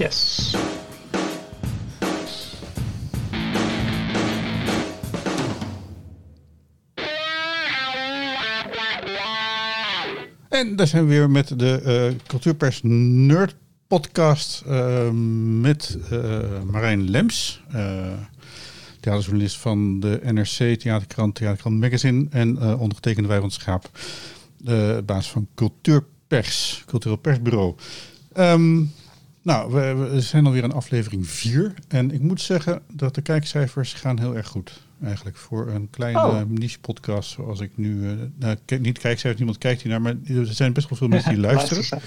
Yes. En daar zijn we weer met de uh, Cultuurpers Nerd podcast uh, met uh, Marijn Lems. theaterjournalist van de NRC, Theaterkrant, Theaterkrant Magazine. En ondergetekende Wijwand Schaap, de baas van Cultuurpers, Cultureel Persbureau. Um, nou, we, we, zijn alweer aan aflevering 4. En ik moet zeggen dat de kijkcijfers gaan heel erg goed. Eigenlijk voor een kleine oh. niche podcast zoals ik nu... Uh, nou, niet kijkcijfers, niemand kijkt hier naar, maar er zijn best wel veel mensen die luisteren.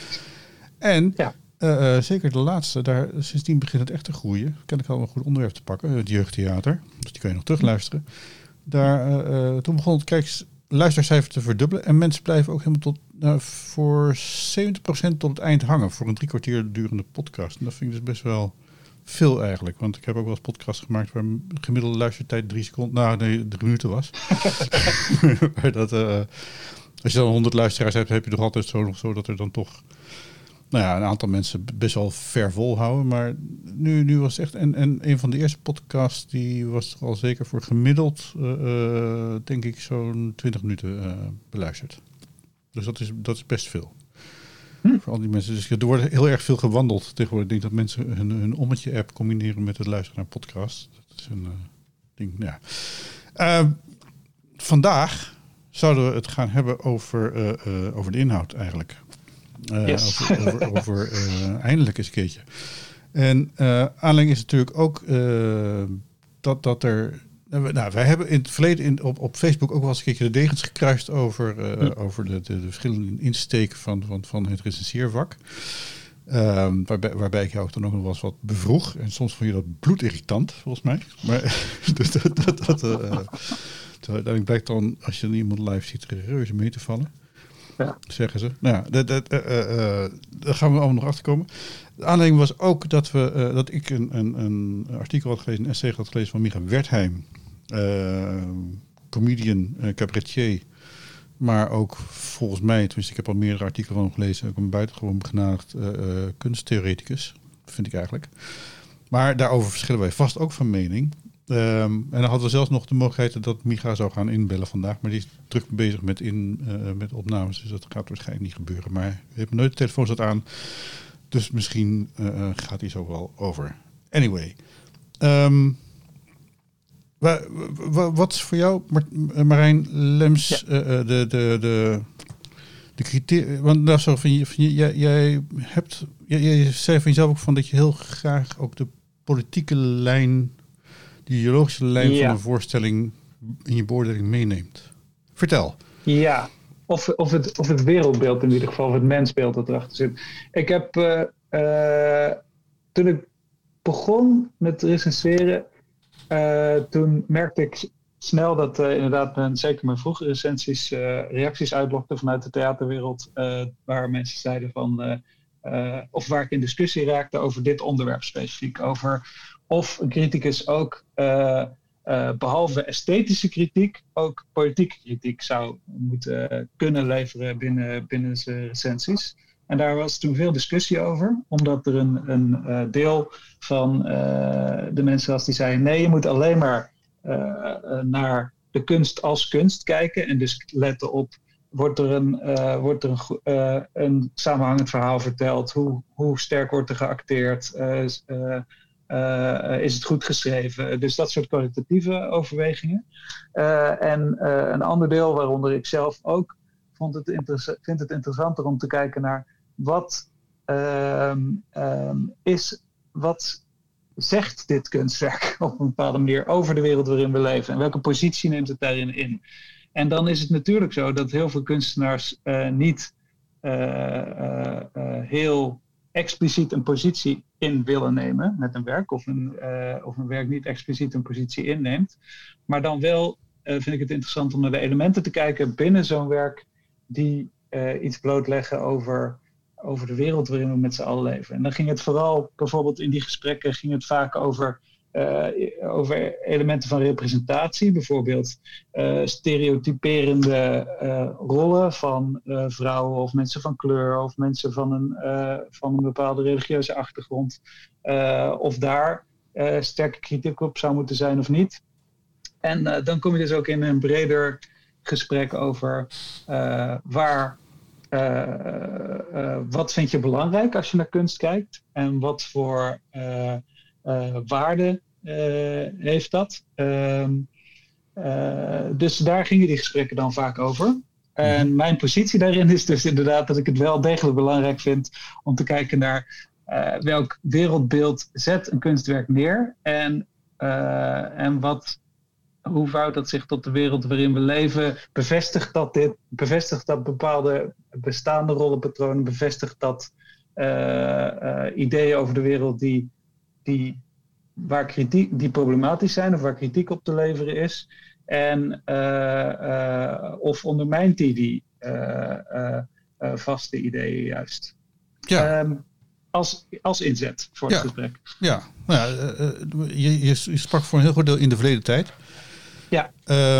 En ja. uh, zeker de laatste, daar, sindsdien begint het echt te groeien. Ken ik al een goed onderwerp te pakken, het jeugdtheater. Dus die kun je nog terugluisteren. Daar, toen begon het kijks, luistercijfer te verdubbelen. En mensen blijven ook helemaal tot, nou, voor 70% tot het eind hangen. Voor een drie kwartier durende podcast. En dat vind ik dus best wel veel eigenlijk. Want ik heb ook wel eens podcasts gemaakt waar gemiddelde luistertijd drie seconden, nou nee, drie minuten was. maar dat, uh, als je dan 100 luisteraars hebt, heb je toch altijd zo, zo dat er dan toch nou ja, een aantal mensen best wel ver volhouden. Maar nu, nu was het echt. En, en een van de eerste podcasts, die was al zeker voor gemiddeld, uh, denk ik, zo'n 20 minuten uh, beluisterd. Dus dat is, dat is best veel. Hm. Voor al die mensen. Dus er wordt heel erg veel gewandeld tegenwoordig. Ik denk dat mensen hun, hun ommetje-app combineren met het luisteren naar podcasts. Dat is een uh, ding. Ja. Uh, vandaag zouden we het gaan hebben over, uh, over de inhoud eigenlijk. Yes. Over, over, over eindelijk eens een keertje. En aanleiding is natuurlijk ook dat, dat er nou, wij hebben in het verleden in, op, op Facebook ook wel eens een keertje de degens gekruist over, uh, over de, de, de, verschillende insteken van, van, van het recenseervak. Um, waarbij, waarbij ik jou dan ook nog wel eens wat bevroeg. En soms vond je dat bloedirritant, volgens mij. Maar dus dat, dat, dat, uh, uiteindelijk blijkt dan, als je iemand live ziet, reuze mee te vallen. Ja. Zeggen ze. Nou ja, dat, dat, uh, daar gaan we allemaal nog achter komen. De aanleiding was ook dat, we, dat ik een, een, een artikel had gelezen, een essay had gelezen van Micha Wertheim comedian, uh, cabaretier. Maar ook volgens mij, tenminste ik heb al meerdere artikelen van gelezen, ook een buitengewoon begenadigd uh, kunsttheoreticus, vind ik eigenlijk. Maar daarover verschillen wij vast ook van mening. Um, en dan hadden we zelfs nog de mogelijkheid dat Micha zou gaan inbellen vandaag. Maar die is druk bezig met, in, met opnames. Dus dat gaat waarschijnlijk niet gebeuren. Maar we hebben nooit de telefoon zat aan. Dus misschien gaat hij zo wel over. Anyway. Um, wat is voor jou, Marijn Lems, ja. uh, de, de, de, de criteria? Want nou, zo, van je, van je, jij, jij hebt, jij, jij zei van jezelf ook van dat je heel graag ook de politieke lijn, de ideologische lijn ja. van een voorstelling in je beoordeling meeneemt. Vertel. Ja, of, of, het, of het wereldbeeld in ieder geval, of het mensbeeld dat erachter zit. Ik heb, uh, uh, toen ik begon met recenseren, toen merkte ik snel dat uh, inderdaad, men, zeker mijn vroege recensies, uh, reacties uitlokten vanuit de theaterwereld. waar mensen zeiden van. of waar ik in discussie raakte over dit onderwerp specifiek. Over of een criticus ook. behalve esthetische kritiek, ook politieke kritiek zou moeten kunnen leveren binnen, binnen zijn recensies. En daar was toen veel discussie over, omdat er een, een uh, deel van uh, de mensen was die zeiden: nee, je moet alleen maar uh, naar de kunst als kunst kijken. En dus letten op: wordt er een, wordt er een, een samenhangend verhaal verteld? Hoe, hoe sterk wordt er geacteerd? is het goed geschreven? Dus dat soort kwalitatieve overwegingen. en een ander deel, waaronder ik zelf ook vond het vind het interessanter om te kijken naar wat, um, um, is, wat zegt dit kunstwerk op een bepaalde manier over de wereld waarin we leven en welke positie neemt het daarin in. En dan is het natuurlijk zo dat heel veel kunstenaars uh, niet uh, uh, heel expliciet een positie in willen nemen met een werk, of een, of een werk niet expliciet een positie inneemt. Maar dan wel vind ik het interessant om naar de elementen te kijken binnen zo'n werk die iets blootleggen over over de wereld waarin we met z'n allen leven. En dan ging het vooral, bijvoorbeeld in die gesprekken, ging het vaak over over elementen van representatie, bijvoorbeeld stereotyperende rollen van vrouwen of mensen van kleur of mensen van een, van een bepaalde religieuze achtergrond. of daar sterke kritiek op zou moeten zijn of niet. En dan kom je dus ook in een breder gesprek over waar wat vind je belangrijk als je naar kunst kijkt? En wat voor uh, waarde heeft dat? Ehm, dus daar gingen die gesprekken dan vaak over. En mhm. mijn positie daarin is dus inderdaad dat ik het wel degelijk belangrijk vind om te kijken naar welk wereldbeeld zet een kunstwerk neer en, en wat hoe vouwt dat zich tot de wereld waarin we leven? Bevestigt dat dit? Bevestigt dat bepaalde bestaande rollenpatronen? Bevestigt dat uh, ideeën over de wereld die, die, waar kritiek, die problematisch zijn of waar kritiek op te leveren is? En uh, of ondermijnt die die vaste ideeën juist? Ja. Um, als, als inzet voor het gesprek. Ja, nou ja je, je, sprak voor een heel groot deel in de verleden tijd. Ja.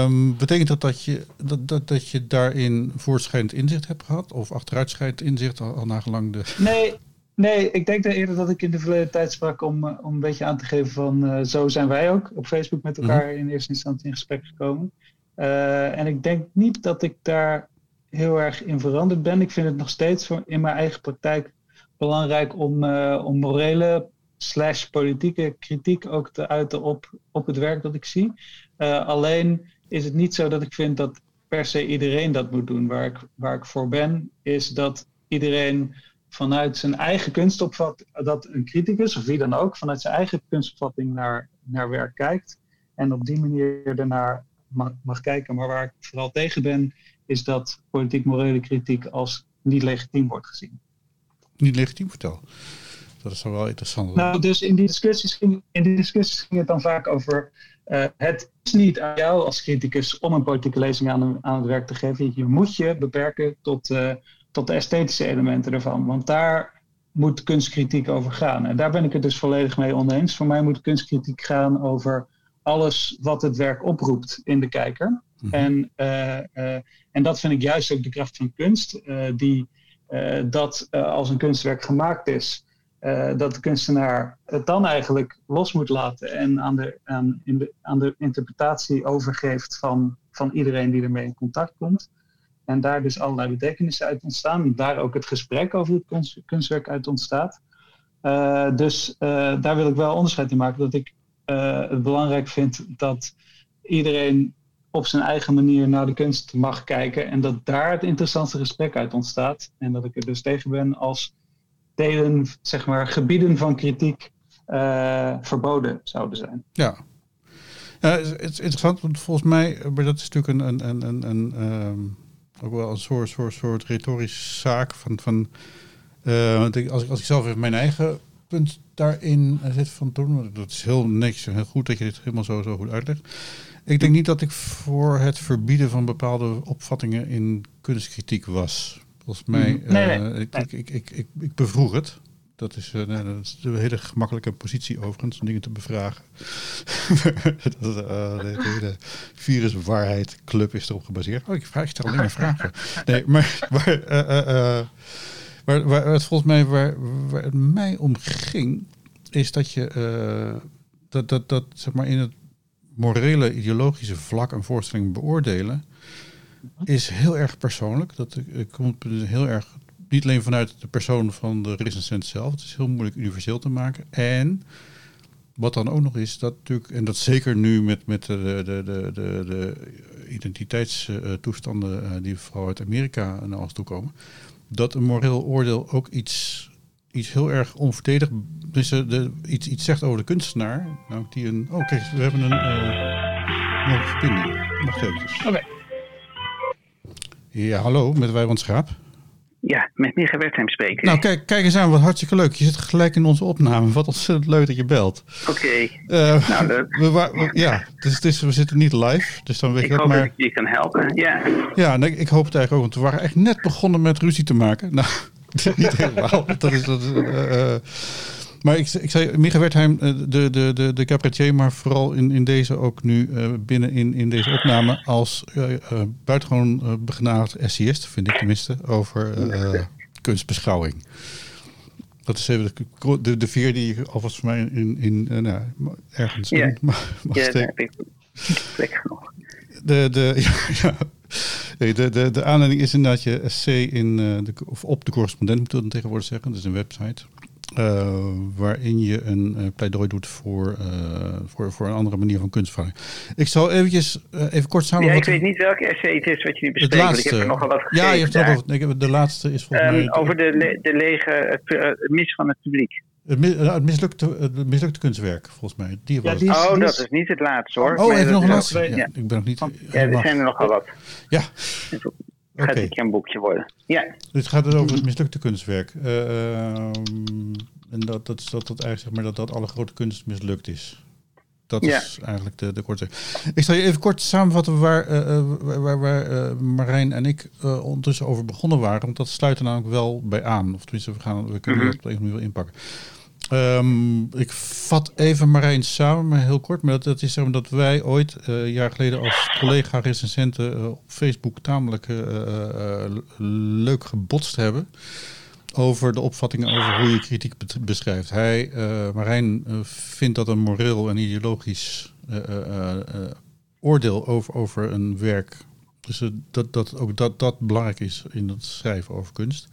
Um, betekent dat dat je, dat, dat, dat je daarin voortschrijdend inzicht hebt gehad? Of achteruitschrijdend inzicht al, al nagelang de... Nee, nee, ik denk dat eerder dat ik in de verleden tijd sprak om, eh, om een beetje aan te geven van uh, zo zijn wij ook op Facebook met elkaar mhm. in eerste instantie in gesprek gekomen. Uh, en ik denk niet dat ik daar heel erg in veranderd ben. Ik vind het nog steeds voor, in mijn eigen praktijk belangrijk om, om morele slash politieke kritiek ook te uiten op, op het werk dat ik zie. Uh, alleen is het niet zo dat ik vind dat per se iedereen dat moet doen. Waar ik, waar ik voor ben, is dat iedereen vanuit zijn eigen kunstopvat, dat een criticus, of wie dan ook, vanuit zijn eigen kunstopvatting naar, naar werk kijkt. En op die manier ernaar mag, mag kijken. Maar waar ik vooral tegen ben, is dat politiek-morele kritiek als niet legitiem wordt gezien. Niet legitiem, vertel. Dat is wel interessant. Nou, dus in die discussies ging, in die discussies ging het dan vaak over. Uh, het is niet aan jou als criticus om een politieke lezing aan, aan het werk te geven. Je moet je beperken tot, uh, tot de esthetische elementen ervan. Want daar moet kunstkritiek over gaan. En daar ben ik het dus volledig mee oneens. Voor mij moet kunstkritiek gaan over alles wat het werk oproept in de kijker. Mhm. en, uh, en dat vind ik juist ook de kracht van kunst. die, dat als een kunstwerk gemaakt is, uh, dat de kunstenaar het dan eigenlijk los moet laten en aan de, aan, in de, aan de interpretatie overgeeft van, van iedereen die ermee in contact komt. En daar dus allerlei betekenissen uit ontstaan. Daar ook het gesprek over het kunstwerk uit ontstaat. Uh, dus uh, daar wil ik wel onderscheid in maken. Dat ik het belangrijk vind dat iedereen op zijn eigen manier naar de kunst mag kijken. En dat daar het interessantste gesprek uit ontstaat. En dat ik er dus tegen ben als delen, zeg maar, gebieden van kritiek uh, verboden zouden zijn. Ja. het is interessant, want volgens mij, maar dat is natuurlijk een, een, een, een, um, ook wel een soort, soort, soort retorische zaak van, van uh, want ik, als, ik, als ik zelf even mijn eigen punt daarin zit van doen, dat is heel netjes en heel goed dat je dit helemaal zo, zo goed uitlegt. Ik denk niet dat ik voor het verbieden van bepaalde opvattingen in kunstkritiek was. Volgens mij, nee, nee, uh, ik, ik, ik, ik, ik, bevroeg het. Dat is, uh, dat is een hele gemakkelijke positie overigens, om dingen te bevragen. dat, uh, de, de viruswaarheid club is erop gebaseerd. Oh, ik, vraag, ik stel alleen maar vragen. Nee, maar waar, waar, waar, het volgens mij waar, waar het mij om ging, is dat je dat, dat, dat zeg maar in het morele, ideologische vlak een voorstelling beoordelen is heel erg persoonlijk. Dat komt heel erg niet alleen vanuit de persoon van de recensent zelf. Het is heel moeilijk universeel te maken. En wat dan ook nog is, dat natuurlijk, en dat zeker nu met, met de, de, de, de, de identiteitstoestanden eh, die vooral uit Amerika naar ons toe komen, dat een moreel oordeel ook iets, iets heel erg onverdedigd, dus de, iets, iets zegt over de kunstenaar. Nou, die een, oh kijk, we hebben een uh, verbinding. Wacht eventjes. Oké. Ja, hallo, met Wijwand Schaap. Ja, met Micha Wertheim spreken. Nou, kijk, kijk eens aan, wat hartstikke leuk. Je zit gelijk in onze opname. Wat ontzettend leuk dat je belt. Oké. Uh, nou, we, ja, dus, dus, we zitten niet live. Dus dan weet ik dat hoop maar... dat ik je kan helpen, ja. Ja, nee, ik hoop het eigenlijk ook. Want we waren echt net begonnen met ruzie te maken. Nou, niet helemaal. dat is... Dat, uh, Maar ik, ik zei, Micha Wertheim, de, de, de, de cabaretier, maar vooral in, in deze ook nu binnen in, in deze opname als buitengewoon uh, begenadigd essayist, vind ik tenminste, over kunstbeschouwing. Dat is even de, de, de vier die je alvast voor mij in, in nou, ergens ja. in mag, mag ja, steken. plek genoeg. De, de, ja, Nee, de, de, de aanleiding is inderdaad je SC in, de, of op de correspondent, moet ik tegenwoordig zeggen. Dat is een website. Uh, waarin je een uh, pleidooi doet voor, uh, voor, voor een andere manier van kunstverhouding. Ik zal eventjes even kort samenvatten. Ja, ik weet niet welke essay het is wat je nu bespreekt. laatste. Ik heb er nogal wat Ja, je hebt nog ik heb, de laatste is volgens um, mij... Over de, le de lege, het mis van het publiek. Het, mis, het, mislukte, het mislukte kunstwerk, volgens mij. Die was ja, die is, oh, dat is niet het laatste hoor. Oh, even nog een laatste? Ja, ja. Ik ben nog niet... Ja, er zijn er nogal wat. Ja. Het gaat okay. een boekje worden. Ja. Dit gaat dus over het mislukte kunstwerk. Uh, en dat, dat, dat, dat eigenlijk zeg maar dat, dat alle grote kunst mislukt is. Dat ja. is eigenlijk de, de korte. Ik zal je even kort samenvatten waar, uh, waar, waar uh, Marijn en ik uh, ondertussen over begonnen waren. Want dat sluit er namelijk wel bij aan. Of tenminste, we, gaan, we kunnen Mhm. dat op een manier wel inpakken. Um, ik vat even Marijn samen, maar heel kort. Maar dat, is zeg maar dat wij ooit, uh, een jaar geleden, als collega recensenten uh, op Facebook tamelijk uh, leuk gebotst hebben. Over de opvattingen over hoe je kritiek beschrijft. Hij, Marijn, vindt dat een moreel en ideologisch oordeel over, over een werk. Dus dat, dat ook dat, dat belangrijk is in het schrijven over kunst.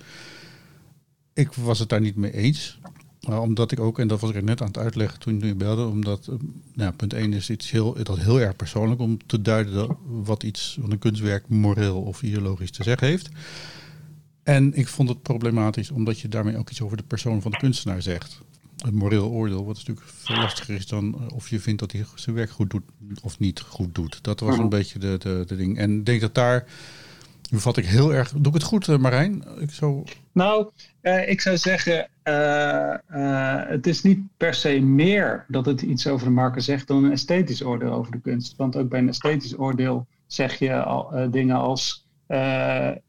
Ik was het daar niet mee eens. Omdat ik ook, en dat was ik net aan het uitleggen toen je belde, omdat uh, nou, punt 1 is iets heel, dat heel erg persoonlijk om te duiden wat iets van een kunstwerk moreel of ideologisch te zeggen heeft. En ik vond het problematisch omdat je daarmee ook iets over de persoon van de kunstenaar zegt. Een moreel oordeel, wat natuurlijk veel lastiger is dan uh, of je vindt dat hij zijn werk goed doet of niet goed doet. Dat was een beetje de, de, de ding. En ik denk dat daar nu vat ik heel erg. Doe ik het goed, Marijn? Ik zou... Nou, uh, ik zou zeggen, uh, uh, het is niet per se meer dat het iets over de marker zegt dan een esthetisch oordeel over de kunst. Want ook bij een esthetisch oordeel zeg je al, dingen als,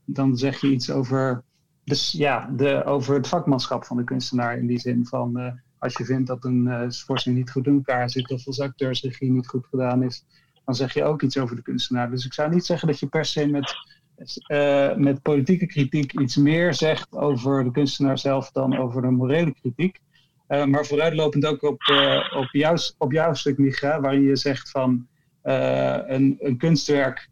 dan zeg je iets over, dus, ja, de, over het vakmanschap van de kunstenaar in die zin van, als je vindt dat een voorstelling niet goed in elkaar zit of als acteursregie niet goed gedaan is, dan zeg je ook iets over de kunstenaar. Dus ik zou niet zeggen dat je per se met uh, met politieke kritiek iets meer zegt over de kunstenaar zelf dan over de morele kritiek. Uh, maar vooruitlopend ook op, uh, op, jouw, op stuk, Micha, waarin je zegt van een, een, kunstwerk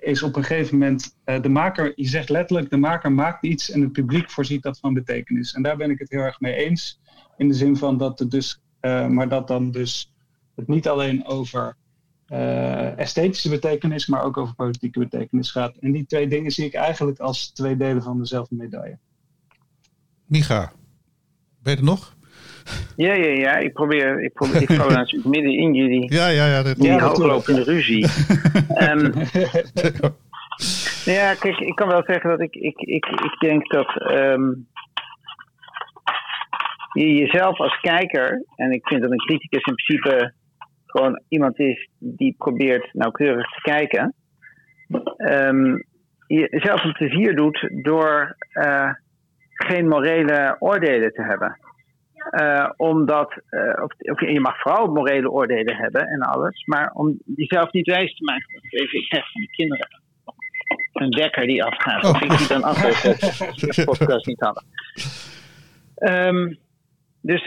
is op een gegeven moment de maker, je zegt letterlijk de maker maakt iets en het publiek voorziet dat van betekenis. En daar ben ik het heel erg mee eens. In de zin van dat het dus, maar dat dan dus het niet alleen over uh, esthetische betekenis, maar ook over politieke betekenis gaat. En die twee dingen zie ik eigenlijk als twee delen van dezelfde medaille. Micha, ben je er nog? Ja, ja, ja. Ik probeer, ik probeer, ik val natuurlijk midden in jullie, ja, ja, ja, dat die ja, hooglopende ruzie. um, nou ja, kijk, ik kan wel zeggen dat ik, ik, ik, ik denk dat um, je jezelf als kijker, en ik vind dat een criticus in principe gewoon iemand is die probeert nauwkeurig te kijken, um, je zelf een plezier doet door uh, geen morele oordelen te hebben. Uh, omdat, uh, of, of, je mag vooral morele oordelen hebben en alles, maar om jezelf niet wijs te maken. Even, ik krijg van de kinderen een wekker die afgaat. Of ik die dan afzet, de podcast niet hadden. Um, dus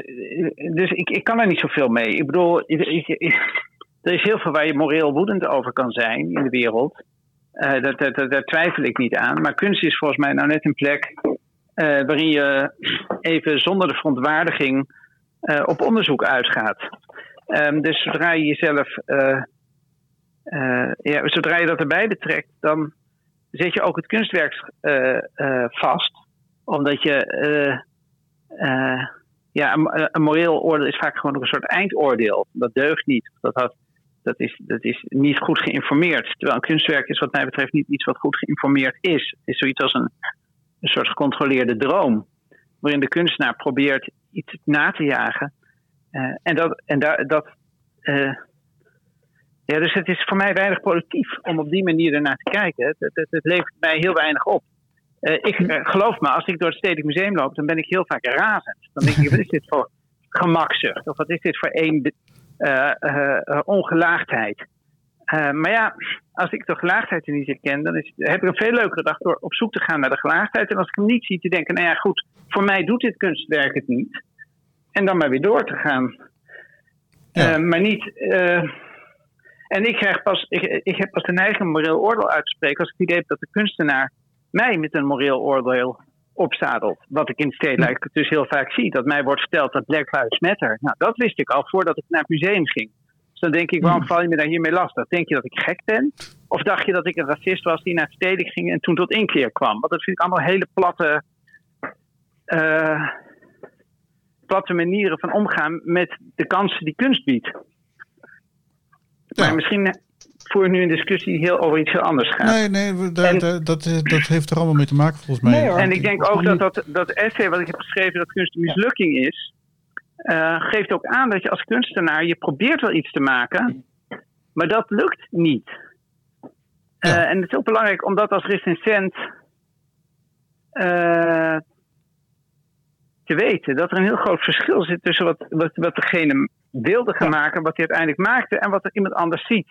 dus ik, ik kan er niet zoveel mee. Ik bedoel, er is heel veel waar je moreel woedend over kan zijn in de wereld. Uh, dat, dat, daar twijfel ik niet aan. Maar kunst is volgens mij nou net een plek uh, waarin je even zonder de verontwaardiging uh, op onderzoek uitgaat. Um, dus zodra je jezelf, ja, zodra je dat erbij betrekt, dan zet je ook het kunstwerk vast. Omdat je ja, een, een, moreel oordeel is vaak gewoon een soort eindoordeel. Dat deugt niet. Dat, dat, is, dat is niet goed geïnformeerd. Terwijl een kunstwerk is wat mij betreft niet iets wat goed geïnformeerd is. Het is zoiets als een, een soort gecontroleerde droom. Waarin de kunstenaar probeert iets na te jagen. Uh, en dat, en daar, dat uh, ja, dus het is voor mij weinig productief om op die manier ernaar te kijken. Het, het, het levert mij heel weinig op. ik geloof me, als ik door het Stedelijk Museum loop, dan ben ik heel vaak razend. Dan denk ik, wat is dit voor gemakzucht? Of wat is dit voor één ongelaagdheid? maar ja, als ik de gelaagdheid er niet ken, dan is, heb ik een veel leukere dag door op zoek te gaan naar de gelaagdheid. En als ik hem niet zie, te denken, nou ja, goed, voor mij doet dit kunstwerk het niet. En dan maar weer door te gaan. Ja. maar niet. En ik, krijg pas, ik, ik heb pas de neiging om moreel oordeel uit te spreken als ik het idee heb dat de kunstenaar mij met een moreel oordeel opzadelt. Wat ik in het stedelijk dus heel vaak zie. Dat mij wordt verteld dat Black Lives Matter. Nou, dat wist ik al voordat ik naar het museum ging. Dus dan denk ik, waarom val je me daar hiermee lastig? Denk je dat ik gek ben? Of dacht je dat ik een racist was die naar het stedelijk ging en toen tot inkeer kwam? Want dat vind ik allemaal hele platte, uh, platte manieren van omgaan met de kansen die kunst biedt. Maar misschien voer je nu een discussie heel over iets heel anders gaat. Nee, nee, dat, dat, dat heeft er allemaal mee te maken volgens mij. en ik denk ook dat, dat dat essay wat ik heb geschreven, dat kunst een mislukking is, uh, geeft ook aan dat je als kunstenaar, je probeert wel iets te maken, maar dat lukt niet. Uh, en het is ook belangrijk om dat als recensent uh, te weten. Dat er een heel groot verschil zit tussen wat, wat, wat degene wilde gaan maken, wat hij uiteindelijk maakte en wat er iemand anders ziet.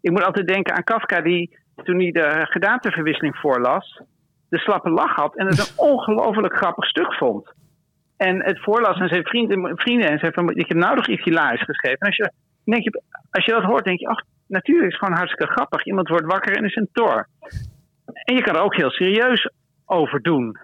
Ik moet altijd denken aan Kafka, die toen hij de gedaanteverwisseling voorlas, de slappe lach had en het een ongelooflijk grappig stuk vond. En het voorlas aan zijn vrienden, vrienden en zei van, ik heb nou nog iets hilarisch geschreven. En als je, denk je, als je dat hoort, denk je, ach, natuurlijk is het gewoon hartstikke grappig. Iemand wordt wakker en is een tor. En je kan er ook heel serieus over doen.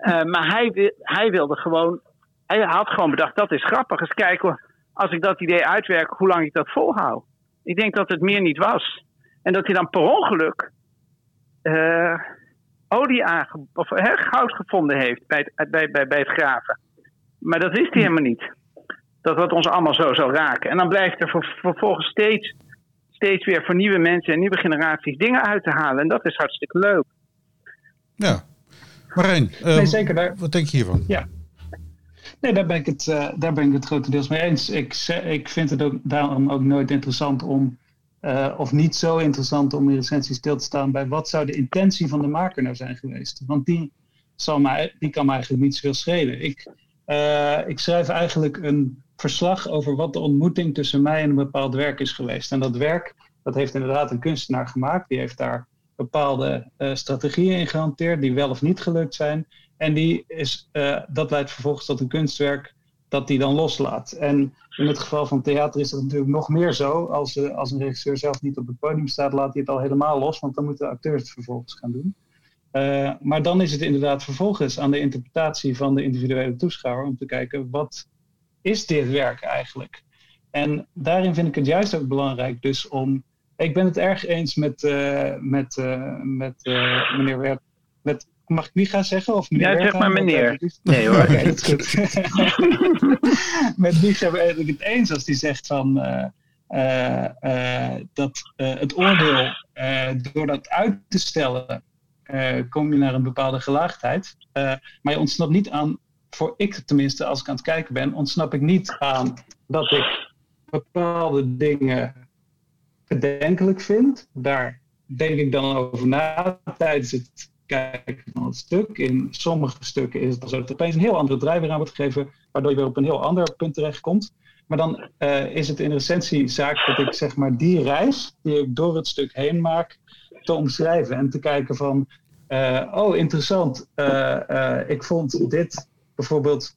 Uh, maar hij, hij wilde gewoon, hij had gewoon bedacht, dat is grappig. Eens kijken als ik dat idee uitwerk, hoe lang ik dat volhoud. Ik denk dat het meer niet was. En dat hij dan per ongeluk uh, olie of hè, goud gevonden heeft bij het, bij, bij, bij het graven. Maar dat wist hij helemaal niet. Dat dat ons allemaal zo zou raken. En dan blijft er vervolgens steeds, steeds weer voor nieuwe mensen en nieuwe generaties dingen uit te halen. En dat is hartstikke leuk. Ja. Marijn, uh, nee, zeker, daar... wat denk je hiervan? Ja, Nee, daar ben ik het, uh, daar ben ik het grotendeels mee eens. Ik, ik vind het ook daarom ook nooit interessant om, uh, of niet zo interessant om in recensie stil te staan bij wat zou de intentie van de maker nou zijn geweest. Want die, zal mij, die kan mij eigenlijk niet zoveel schelen. Ik, uh, ik schrijf eigenlijk een verslag over wat de ontmoeting tussen mij en een bepaald werk is geweest. En dat werk, dat heeft inderdaad een kunstenaar gemaakt. Die heeft daar bepaalde strategieën in gehanteerd die wel of niet gelukt zijn. En die is, uh, dat leidt vervolgens tot een kunstwerk dat die dan loslaat. En in het geval van theater is dat natuurlijk nog meer zo. Als, uh, als een regisseur zelf niet op het podium staat, laat hij het al helemaal los, want dan moeten de acteurs het vervolgens gaan doen. Uh, maar dan is het inderdaad vervolgens aan de interpretatie van de individuele toeschouwer om te kijken wat is dit werk eigenlijk. En daarin vind ik het juist ook belangrijk dus om. Ik ben het erg eens met, met, met meneer Wert, met Mag ik wie gaan zeggen? Of meneer ja, zeg maar meneer. Nee hoor. Oké, dat is goed. Met wie zijn we eigenlijk het eens als die zegt van... Uh, uh, dat het oordeel, door dat uit te stellen, kom je naar een bepaalde gelaagdheid. maar je ontsnapt niet aan, voor ik tenminste, als ik aan het kijken ben, ontsnap ik niet aan dat ik bepaalde dingen bedenkelijk vind. Daar denk ik dan over na tijdens het kijken naar het stuk. In sommige stukken is het zo dat er opeens een heel andere draai weer aan wordt gegeven, waardoor je weer op een heel ander punt terechtkomt. Maar dan uh, is het in essentie zaak dat ik zeg maar die reis die ik door het stuk heen maak, te omschrijven en te kijken van, uh, oh interessant, uh, ik vond dit bijvoorbeeld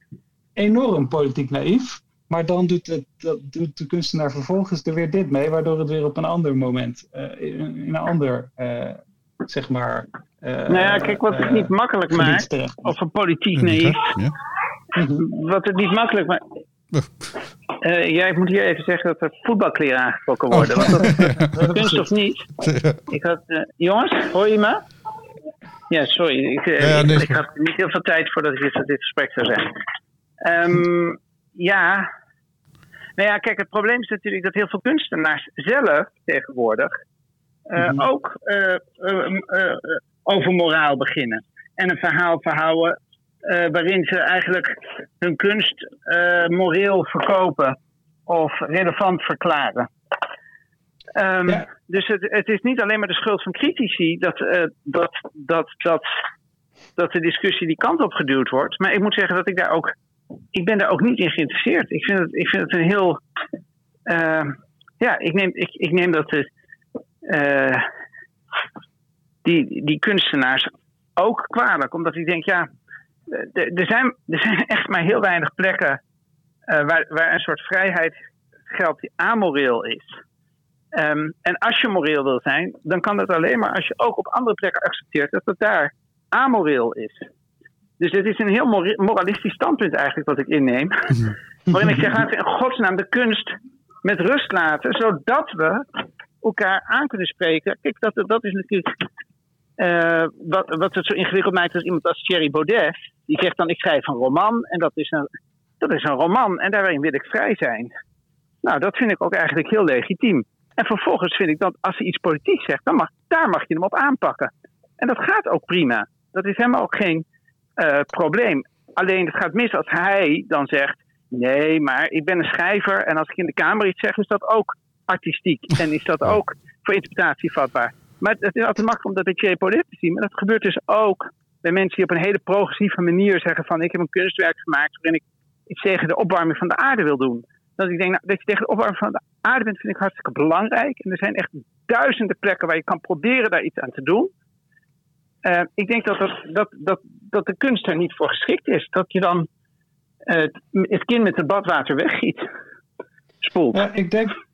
enorm politiek naïef. Maar dan doet, het, dat, doet de kunstenaar vervolgens er weer dit mee, waardoor het weer op een ander moment, in, in, een ander, zeg maar, nou ja, kijk, wat het niet makkelijk maakt, of een politiek naïef, ja. wat het niet makkelijk maakt. Uh, ja, ik moet hier even zeggen dat er voetbalkleren aangetrokken worden. Oh. Want dat, kunst of niet. Ik had, uh, jongens, hoor je me? Ja, sorry. Ik, ja, nee, ik, ik, had niet heel veel tijd voordat ik dit, dit gesprek zou zeggen. Um, ja. Nou ja, kijk, het probleem is natuurlijk dat heel veel kunstenaars zelf tegenwoordig mm -hmm. ook over moraal beginnen. En een verhaal verhouden uh, waarin ze eigenlijk hun kunst uh, moreel verkopen of relevant verklaren. Um, ja. Dus het, het, is niet alleen maar de schuld van critici dat, uh, dat, dat, dat dat de discussie die kant op geduwd wordt. Maar ik moet zeggen dat ik daar ook. Ik ben daar ook niet in geïnteresseerd. Ik vind het, ik vind het een heel. Ja, ik neem, ik, ik neem dat de, die, die kunstenaars ook kwalijk. Omdat ik denk, ja, er zijn, er zijn echt maar heel weinig plekken uh, waar, waar een soort vrijheid geldt die amoreel is. Um, en als je moreel wil zijn, dan kan dat alleen maar als je ook op andere plekken accepteert dat het daar amoreel is. Dus het is een heel moralistisch standpunt eigenlijk wat ik inneem. waarin ik zeg, laten we in godsnaam de kunst met rust laten, zodat we elkaar aan kunnen spreken. Kijk, dat, dat is natuurlijk uh, wat, wat het zo ingewikkeld maakt als iemand als Thierry Baudet. Die zegt dan, ik schrijf een roman en dat is een, dat is een roman en daarin wil ik vrij zijn. Nou, dat vind ik ook eigenlijk heel legitiem. En vervolgens vind ik dat als hij iets politiek zegt, dan mag, daar mag je hem op aanpakken. En dat gaat ook prima. Dat is helemaal ook geen uh, probleem. Alleen het gaat mis als hij dan zegt: nee, maar ik ben een schrijver en als ik in de Kamer iets zeg, is dat ook artistiek en is dat ook voor interpretatie vatbaar. Maar het is altijd makkelijk om dat bij zien. Maar dat gebeurt dus ook bij mensen die op een hele progressieve manier zeggen: van ik heb een kunstwerk gemaakt waarin ik iets tegen de opwarming van de aarde wil doen. Dat ik denk, nou, dat je tegen de opwarming van de aarde bent, vind ik hartstikke belangrijk. En er zijn echt duizenden plekken waar je kan proberen daar iets aan te doen. Uh, ik denk dat, dat, dat, dat, de kunst er niet voor geschikt is. Dat je dan uh, het kind met het badwater weggiet. Spoelt. Ja, ik denk,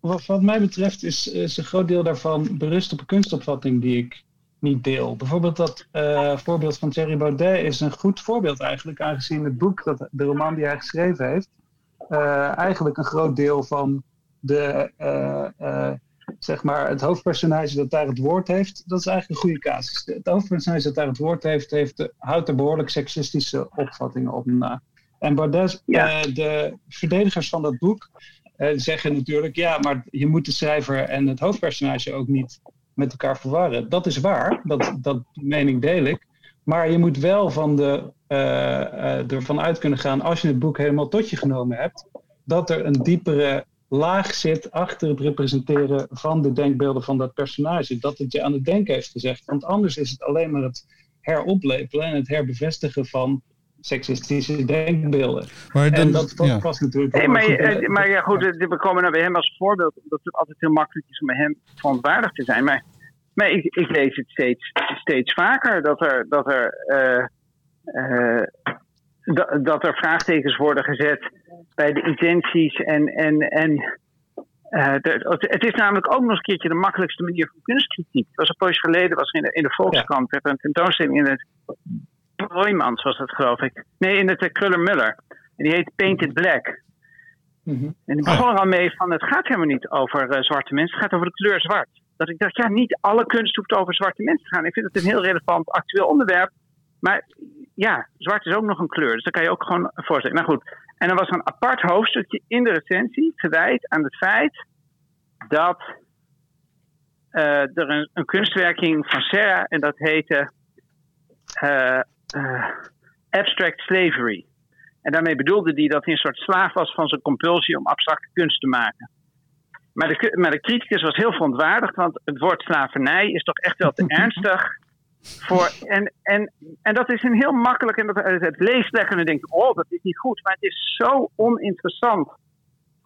wat, wat mij betreft, is, is een groot deel daarvan berust op een kunstopvatting die ik niet deel. Bijvoorbeeld dat uh, voorbeeld van Thierry Baudet is een goed voorbeeld eigenlijk, aangezien het boek, dat, de roman die hij geschreven heeft, eigenlijk een groot deel van de zeg maar, het hoofdpersonage dat daar het woord heeft, dat is eigenlijk een goede casus. Het hoofdpersonage dat daar het woord heeft, heeft houdt er behoorlijk seksistische opvattingen op na. En Baudet, ja. de verdedigers van dat boek, uh, zeggen natuurlijk, ja, maar je moet de schrijver en het hoofdpersonage ook niet met elkaar verwarren. Dat is waar, dat, dat mening deel ik. Maar je moet wel van de, uh, ervan uit kunnen gaan, als je het boek helemaal tot je genomen hebt, dat er een diepere laag zit achter het representeren van de denkbeelden van dat personage. Dat het je aan het denken heeft gezegd. Want anders is het alleen maar het heroplepelen en het herbevestigen van seksistische denkbeelden. Maar dan, en dat, dat past natuurlijk nee, maar, eh, maar ja, goed, we komen naar bij hem als voorbeeld, omdat het altijd heel makkelijk is om bij hem verontwaardigd te zijn. Maar, maar ik, ik lees het steeds, steeds vaker dat er, dat er, uh, uh, dat, dat er vraagtekens worden gezet bij de intenties en. en, en uh, de, het is namelijk ook nog een keertje de makkelijkste manier van kunstkritiek. Het was een poosje geleden, was in de, in de Volkskrant, werd een tentoonstelling in het Broijmans, was dat geloof ik. Nee, in het uh, Kruller Muller. En die heet Painted Black. Mm -hmm. En die begon er al mee van, het gaat helemaal niet over uh, zwarte mensen, het gaat over de kleur zwart. Dat ik dacht, ja, niet alle kunst hoeft over zwarte mensen te gaan. Ik vind het een heel relevant actueel onderwerp. Maar ja, zwart is ook nog een kleur. Dus daar kan je ook gewoon voorstellen. Nou goed, en er was een apart hoofdstukje in de recensie gewijd aan het feit dat uh, er een, een, kunstwerking van Serra en dat heette uh, Abstract Slavery. En daarmee bedoelde hij dat hij een soort slaaf was van zijn compulsie om abstracte kunst te maken. Maar de, maar de criticus was heel verontwaardigd, want het woord slavernij is toch echt wel te ernstig voor, en, en, en dat is een heel makkelijk. En dat, het leest lekker en je, oh, dat is niet goed. Maar het is zo oninteressant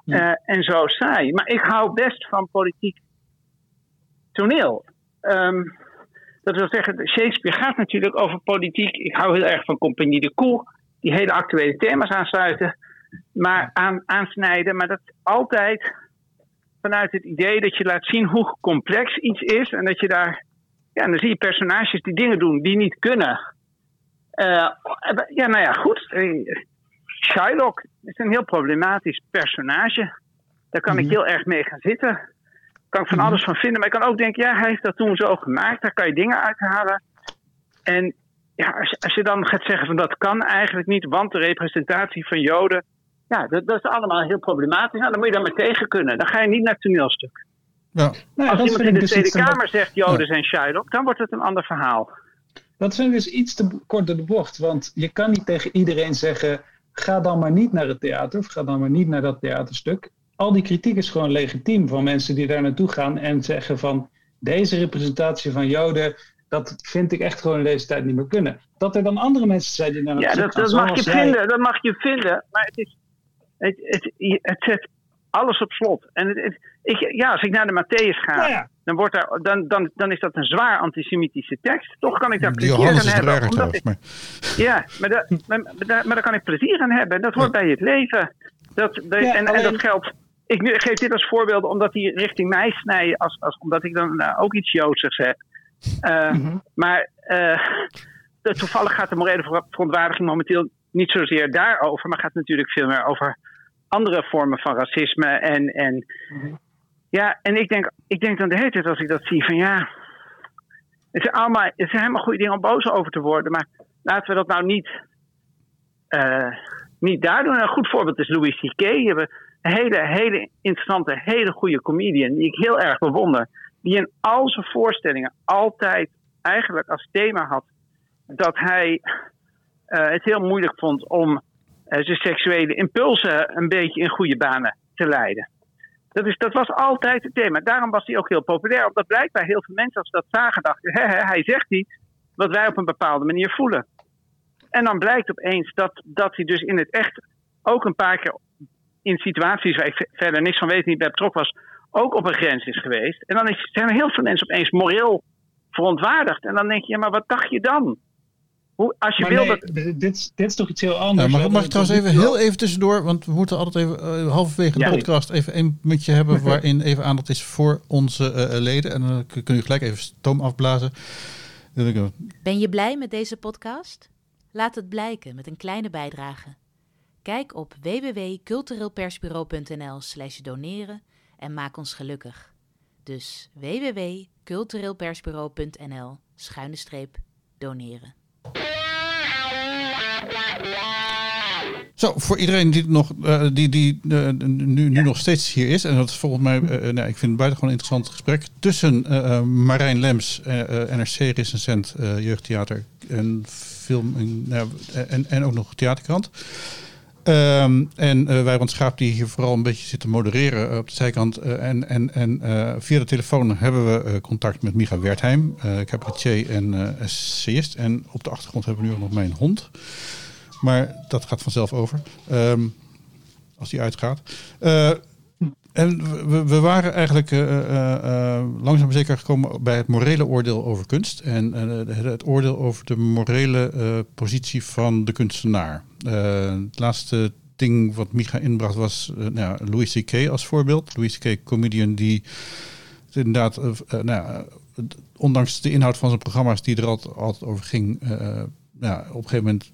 uh, en zo saai. Maar ik hou best van politiek toneel. Um, dat wil zeggen, Shakespeare gaat natuurlijk over politiek. Ik hou heel erg van Compagnie de Koe, die hele actuele thema's aansluiten, maar aan, aansnijden. Maar dat altijd vanuit het idee dat je laat zien hoe complex iets is en dat je daar ja, en dan zie je personages die dingen doen die niet kunnen. Uh, ja, nou ja, goed. Shylock is een heel problematisch personage. Daar kan ik mhm. heel erg mee gaan zitten. Kan ik van mhm. alles van vinden. Maar ik kan ook denken, ja, hij heeft dat toen zo gemaakt. Daar kan je dingen uithalen. En ja, als, als je dan gaat zeggen van dat kan eigenlijk niet, want de representatie van Joden, ja, dat, dat is allemaal heel problematisch. Nou, dan moet je daar maar tegen kunnen. Dan ga je niet naar het toneelstuk. Ja. Nou, Als iemand in de dus Tweede Kamer zegt Joden zijn Shylock, dan wordt het een ander verhaal. Dat ik dus iets te kort door de bocht. Want je kan niet tegen iedereen zeggen: ga dan maar niet naar het theater of ga dan maar niet naar dat theaterstuk. Al die kritiek is gewoon legitiem van mensen die daar naartoe gaan en zeggen van deze representatie van Joden, Dat vind ik echt gewoon in deze tijd niet meer kunnen. Dat er dan andere mensen zijn die naar Ja, dat, dat mag je vinden. Dat mag je vinden. Maar het is. Het, het, het zet alles op slot. En het, ik, ja, als ik naar de Matthäus ga, Nou ja. dan, wordt daar, dan, dan, dan is dat een zwaar antisemitische tekst. Toch kan ik daar plezier aan hebben. raar omdat trouwens. ik- Maar, ja, maar, daar- maar, maar daar, maar daar kan ik plezier aan hebben. Dat hoort bij het leven. Dat, dat- Ja, en, en dat geldt. Ik geef dit als voorbeeld omdat die richting mij snijden, als, als, omdat ik dan eh, ook iets Joods zeg. Eh, Mhm. Maar eh, de- toevallig gaat de morele ver- verontwaardiging momenteel niet zozeer daarover, maar gaat natuurlijk veel meer over andere vormen van racisme. En, en, Mhm. ja, en ik, denk, ik denk dan de hele tijd als ik dat zie van ja, het zijn, allemaal, het zijn helemaal goede dingen om boos over te worden, maar laten we dat nou niet, eh, niet daar doen. Een goed voorbeeld is Louis C.K. Hele, hele interessante, hele goede comedian die ik heel erg bewonder. Die in al zijn voorstellingen altijd eigenlijk als thema had dat hij eh, het heel moeilijk vond om eh, zijn seksuele impulsen een beetje in goede banen te leiden. Dat, is, dat was altijd het thema. Daarom was hij ook heel populair. Omdat blijkbaar heel veel mensen als dat zagen dachten... Hè, hij zegt iets wat wij op een bepaalde manier voelen. En dan blijkt opeens dat, dat hij dus in het echt ook een paar keer in situaties waar ik ve- verder niks van weet, niet bij betrokken was, ook op een grens is geweest. En dan is, zijn er heel veel mensen opeens moreel verontwaardigd. En dan denk je, ja, maar wat dacht je dan? Hoe, als je Maar wil nee, dat. dit, dit, is toch iets heel Ja, anders. mag, mag ik trouwens even heel even tussendoor, want we moeten altijd even eh, halverwege de Ja. podcast even een minuutje hebben waarin even aandacht is voor onze eh, leden. En dan kun kun je gelijk even stoom afblazen. Ben je blij met deze podcast? Laat het blijken met een kleine bijdrage. Kijk op www.cultureelpersbureau.nl slash doneren en maak ons gelukkig. Dus www.cultureelpersbureau.nl schuine streep doneren. Zo, voor iedereen die, nog, eh, die, die eh, nu, nu nog steeds hier is, en dat is volgens mij, eh, nou, ik vind het buitengewoon interessant gesprek tussen Marijn Lems, NRC-recensent eh, jeugdtheater en film en, nou, en, en ook nog theaterkrant. Ehm, en eh Wijbrand Schaap die hier vooral een beetje zit te modereren eh, op de zijkant. Eh, en en, en via de telefoon hebben we contact met Micha Wertheim, uh, cabaretier en essayist. En op de achtergrond hebben we nu ook nog mijn hond. Maar dat gaat vanzelf over. Ehm, als die uitgaat. En we, waren eigenlijk eh, eh, eh, langzaam zeker gekomen bij het morele oordeel over kunst. En het, oordeel over de morele positie van de kunstenaar. Het laatste ding wat Micha inbracht was nou, Louis C.K. als voorbeeld. Louis C.K. comedian die inderdaad, nou, ondanks de inhoud van zijn programma's die er altijd, over ging, ja, op een gegeven moment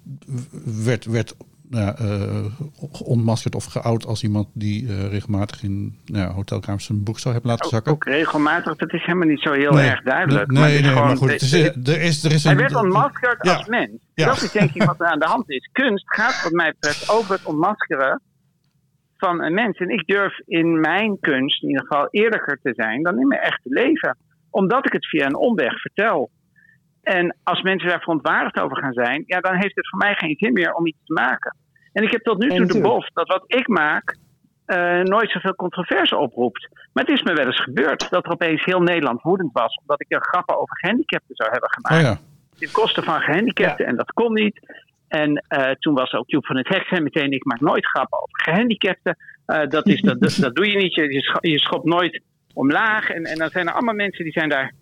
werd, werd nou, uh, ontmaskerd of geout als iemand die uh, regelmatig in nou, hotelkamers zijn boek zou hebben laten ook, zakken. Ook regelmatig, dat is helemaal niet zo heel nee, erg duidelijk. Nee, maar, nee, gewoon, maar goed, het is, er is, er is hij een, werd ontmaskerd ja, als mens. ja. Dat is denk ik wat er aan de hand is. Kunst gaat wat mij betreft over het ontmaskeren van een mens. En ik durf in mijn kunst in ieder geval eerlijker te zijn dan in mijn echte leven. Omdat ik het via een omweg vertel. En als mensen daar verontwaardigd over gaan zijn, ja, dan heeft het voor mij geen zin meer om iets te maken. En ik heb tot nu toe de bof dat wat ik maak uh, nooit zoveel controverse oproept. Maar het is me wel eens gebeurd dat er opeens heel Nederland woedend was. Omdat ik er grappen over gehandicapten zou hebben gemaakt. Oh ja. De kosten van gehandicapten ja. en dat kon niet. En uh, toen was ook Joep van het Hek en meteen, ik maak nooit grappen over gehandicapten. Uh, dat, is, dat, dat, dat, doe je niet, je, je schopt nooit omlaag. En, en dan zijn er allemaal mensen die zijn daar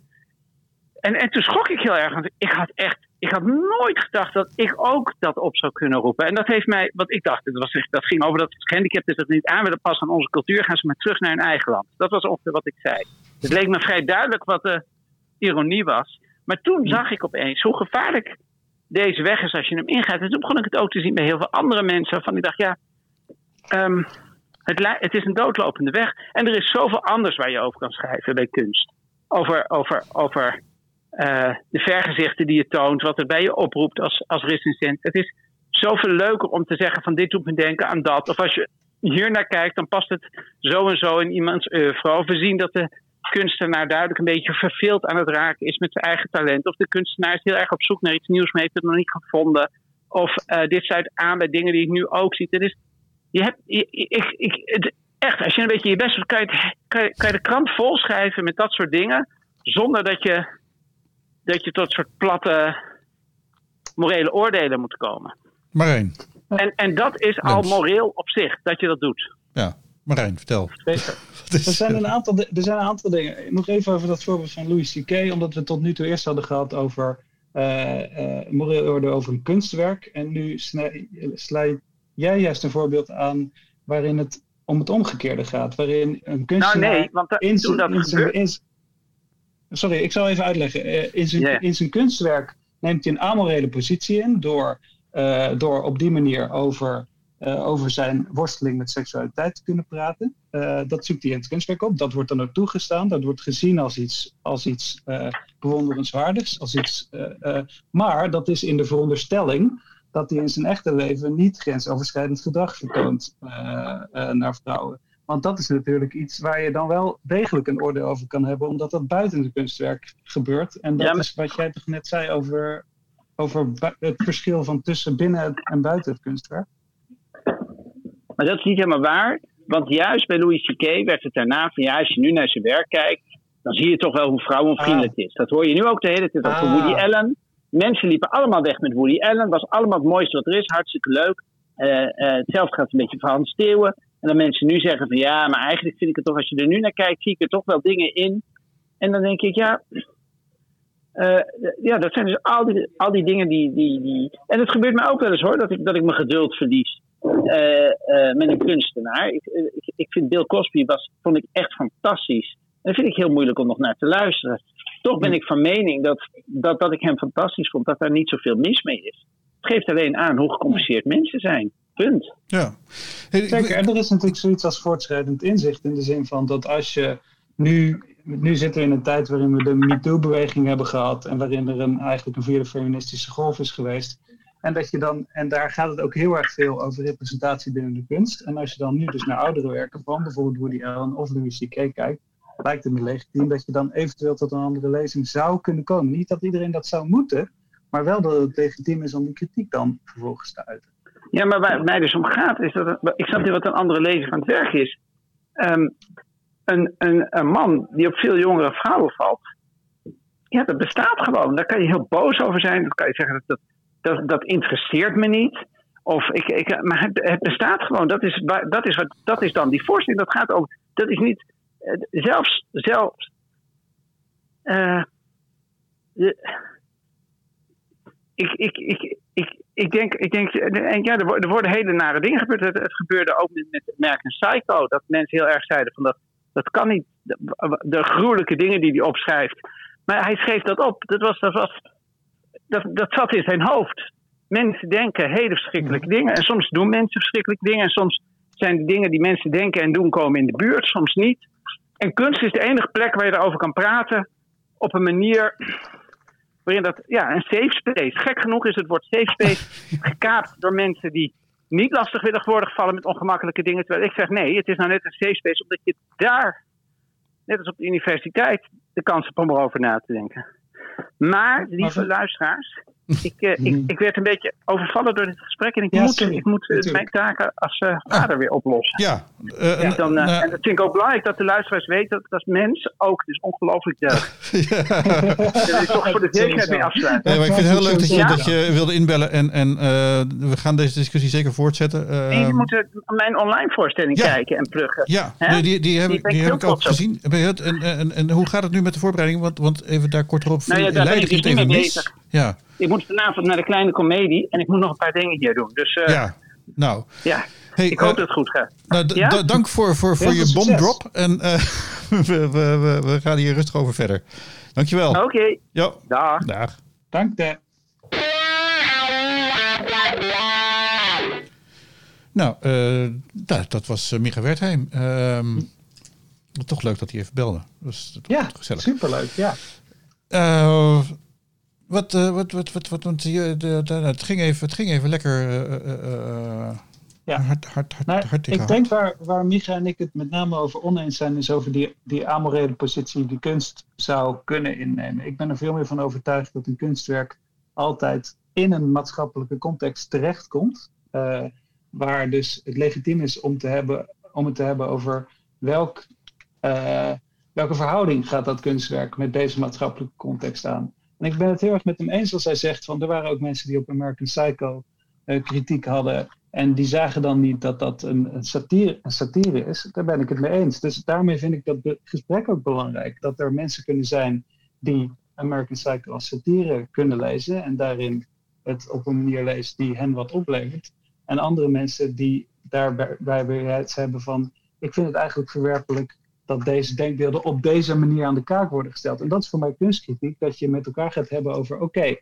en, en toen schrok ik heel erg, want ik had echt, ik had nooit gedacht dat ik ook dat op zou kunnen roepen. En dat heeft mij, wat ik dacht, dat, was, dat ging over dat gehandicapten dat niet aan willen passen aan onze cultuur, gaan ze maar terug naar hun eigen land. Dat was ongeveer wat ik zei. Het leek me vrij duidelijk wat de ironie was. Maar toen zag ik opeens hoe gevaarlijk deze weg is als je hem ingaat. En toen begon ik het ook te zien bij heel veel andere mensen. Van ik dacht, ja, um, het, het is een doodlopende weg. En er is zoveel anders waar je over kan schrijven bij kunst. Over, over, over uh, de vergezichten die je toont, wat het bij je oproept als, als recensent. Het is zoveel leuker om te zeggen van dit doet me denken aan dat. Of als je hier naar kijkt, dan past het zo en zo in iemands oeuvre. Of we zien dat de kunstenaar duidelijk een beetje verveeld aan het raken is met zijn eigen talent. Of de kunstenaar is heel erg op zoek naar iets nieuws, maar heeft het nog niet gevonden. Of uh, dit sluit aan bij dingen die ik nu ook zie. Het is, je hebt, ik, ik, het, echt, als je een beetje je best doet, kan je, kan, kan je de krant volschrijven met dat soort dingen. Zonder dat je dat je tot soort platte morele oordelen moet komen. Marijn. En, en dat is al moreel op zich, dat je dat doet. Ja, Marijn, vertel. Zeker. Er zijn, een aantal, er zijn een aantal dingen. Nog even over dat voorbeeld van Louis C.K. Omdat we tot nu toe eerst hadden gehad over eh eh moreel orde over een kunstwerk. En nu sla jij juist een voorbeeld aan waarin het om het omgekeerde gaat. Waarin een Nou kunstenaar nee, want da- in toen zijn, dat in zijn, gebeurt... in zijn- Sorry, ik zal even uitleggen. Eh, in, zijn, in zijn kunstwerk neemt hij een amorele positie in door, eh, door op die manier over, eh, over zijn worsteling met seksualiteit te kunnen praten. Dat zoekt hij in het kunstwerk op. Dat wordt dan ook toegestaan. Dat wordt gezien als iets, als iets bewonderenswaardigs. Als iets, maar dat is in de veronderstelling dat hij in zijn echte leven niet grensoverschrijdend gedrag vertoont naar vrouwen. Want dat is natuurlijk iets waar je dan wel degelijk een oordeel over kan hebben, omdat dat buiten het kunstwerk gebeurt. En dat Ja, maar- is wat jij toch net zei over, over het verschil van tussen binnen en buiten het kunstwerk. Maar dat is niet helemaal waar. Want juist bij Louis C.K. werd het daarna van ja, als je nu naar zijn werk kijkt, dan zie je toch wel hoe vrouwenvriendelijk het is. Dat hoor je nu ook de hele tijd over Ah. Woody Allen. Mensen liepen allemaal weg met Woody Allen. Was allemaal het mooiste wat er is. Hartstikke leuk. Eh, eh, hetzelfde gaat een beetje van Hans Steeuwen. En dan mensen nu zeggen van ja, maar eigenlijk vind ik het toch, als je er nu naar kijkt, zie ik er toch wel dingen in. En dan denk ik, ja, eh, ja dat zijn dus al die, al die dingen die, die, die. En het gebeurt mij ook wel eens hoor, dat ik, dat ik mijn geduld verlies eh, eh, met een kunstenaar. Ik, ik, ik vind Bill Cosby was, vond ik echt fantastisch. En dat vind ik heel moeilijk om nog naar te luisteren. Toch ben ik van mening dat, dat, dat ik hem fantastisch vond, dat daar niet zoveel mis mee is. Het geeft alleen aan hoe gecompliceerd mensen zijn. Punt. Ja. Hey, Zeker, en er is natuurlijk zoiets als voortschrijdend inzicht in de zin van dat als je nu, nu zitten we in een tijd waarin we de MeToo-beweging hebben gehad en waarin er een, eigenlijk een vierde feministische golf is geweest. En, dat je dan, en daar gaat het ook heel erg veel over representatie binnen de kunst. En als je dan nu dus naar oudere werken van bijvoorbeeld Woody Allen of Louis C.K. kijkt, lijkt het me legitiem dat je dan eventueel tot een andere lezing zou kunnen komen. Niet dat iedereen dat zou moeten, maar wel dat het legitiem is om die kritiek dan vervolgens te uiten. Ja, maar waar het mij dus om gaat, is dat. het- ik snap niet wat een andere lezer van het werk is. Ehm, een, een, een man die op veel jongere vrouwen valt. Ja, dat bestaat gewoon. Daar kan je heel boos over zijn. Dan kan je zeggen dat dat, dat, dat interesseert me niet. Of ik, ik, maar het, het bestaat gewoon. Dat is, dat, is wat, dat is dan die voorstelling. Dat gaat ook. Dat is niet. eh, Zelfs. zelfs eh, de- ik, ik, ik, ik, ik denk, ik denk en ja, er, wo- worden hele nare dingen gebeurd. Het, het gebeurde ook met, met American Psycho. Dat mensen heel erg zeiden van dat, dat kan niet. De, de gruwelijke dingen die hij opschrijft. Maar hij schreef dat op. Dat, was, dat, was, dat, dat zat in zijn hoofd. Mensen denken hele verschrikkelijke dingen. En soms doen mensen verschrikkelijke dingen. En soms zijn de dingen die mensen denken en doen komen in de buurt. Soms niet. En kunst is de enige plek waar je erover kan praten. Op een manier waarin dat, ja, een safe space. Gek genoeg is het woord safe space gekaapt door mensen die niet lastig worden gevallen met ongemakkelijke dingen. Terwijl ik zeg nee, het is nou net een safe space omdat je daar, net als op de universiteit, de kans hebt om erover na te denken. Maar, lieve Maar- luisteraars, ik, eh, ik, ik werd een beetje overvallen door dit gesprek en ik Ja, moet, sorry. ik moet eh, mijn taken als eh, vader weer oplossen. ja. Eh, dan, eh, nou, en dat vind ik ook belangrijk dat de luisteraars weten dat als mens ook dus ongelooflijk deug. ja. Dat ik toch voor de zekerheid mee afsluiten. Nee, maar ik vind het heel leuk dat je, Ja. dat je wilde inbellen en, en eh, we gaan deze discussie zeker voortzetten. En je Ehm, moet eh, mijn online voorstelling Ja. kijken en pluggen. ja, nee, die, die heb, Die die heb ik ook gezien. En, en, en hoe gaat het nu met de voorbereiding? Want, want even daar kort op. Nou ja, daar ben Leiden ik ging het dus even niet mee mis. Ja, Ik moet vanavond naar de kleine komedie en ik moet nog een paar dingen hier doen. Dus eh, ja. ja. Hey, ik hoop eh, dat het goed gaat. nou, Ja? dank voor, voor, voor je bomdrop. En eh, we, we, we, we gaan hier rustig over verder. Dankjewel. Oké, Ja, dag. dag. Dank de. Nou, eh, dat, dat was uh, Micha Wertheim. Ehm, toch leuk dat hij even belde. Dat was dat was Ja, gezellig. superleuk. Ja. Eh, wat, wat, wat, wat, wat, want je, de, de, het, ging even, het ging even lekker eh, eh, eh, Ja. hard, hard, hard, Nou, hard ik denk waar, waar Micha en ik het met name over oneens zijn, is over die, die amorele positie die kunst zou kunnen innemen. Ik ben er veel meer van overtuigd dat een kunstwerk altijd in een maatschappelijke context terechtkomt. eh waar dus het legitiem is om, te hebben, om het te hebben over welk, eh, welke verhouding gaat dat kunstwerk met deze maatschappelijke context aan. En ik ben het heel erg met hem eens als hij zegt van er waren ook mensen die op American Psycho uh, kritiek hadden. En die zagen dan niet dat dat een, een, satire, een satire is. Daar ben ik het mee eens. Dus daarmee vind ik dat gesprek ook belangrijk. Dat er mensen kunnen zijn die American Psycho als satire kunnen lezen. En daarin het op een manier lezen die hen wat oplevert. En andere mensen die daarbij bereid hebben van... ik vind het eigenlijk verwerpelijk dat deze denkbeelden op deze manier aan de kaak worden gesteld. En dat is voor mij kunstkritiek, dat je met elkaar gaat hebben over... oké,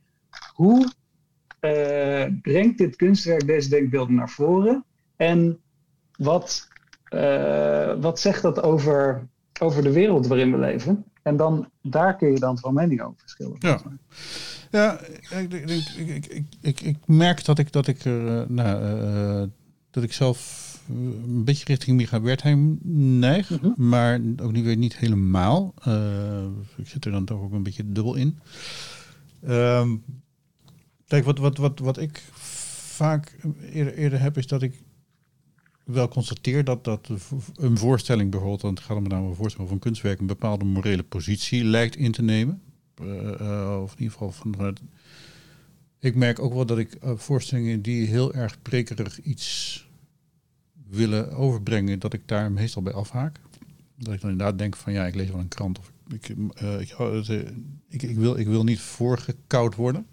hoe brengt dit kunstwerk deze denkbeelden naar voren? En wat, uh, wat zegt dat over, over de wereld waarin we leven? En dan, daar kun je dan van mening over verschillen. Ja, ja ik, ik, ik, ik, ik, ik, merk dat ik, dat ik, uh, nou, dat ik zelf een beetje richting Micha Wertheim neig, mm -hmm. maar ook niet weer niet helemaal. ik zit er dan toch ook een beetje dubbel in. Um, Wat, wat, wat, wat ik vaak eerder, heb, is dat ik wel constateer dat, dat een voorstelling bijvoorbeeld, want het gaat om een voorstelling van kunstwerk, een bepaalde morele positie lijkt in te nemen. Uh, uh, of in ieder geval van. ik merk ook wel dat ik voorstellingen die heel erg prekerig iets willen overbrengen, dat ik daar meestal bij afhaak. Dat ik dan inderdaad denk van ja, ik lees wel een krant of ik, ik, ik, ik, wil, ik wil niet voorgekoud worden.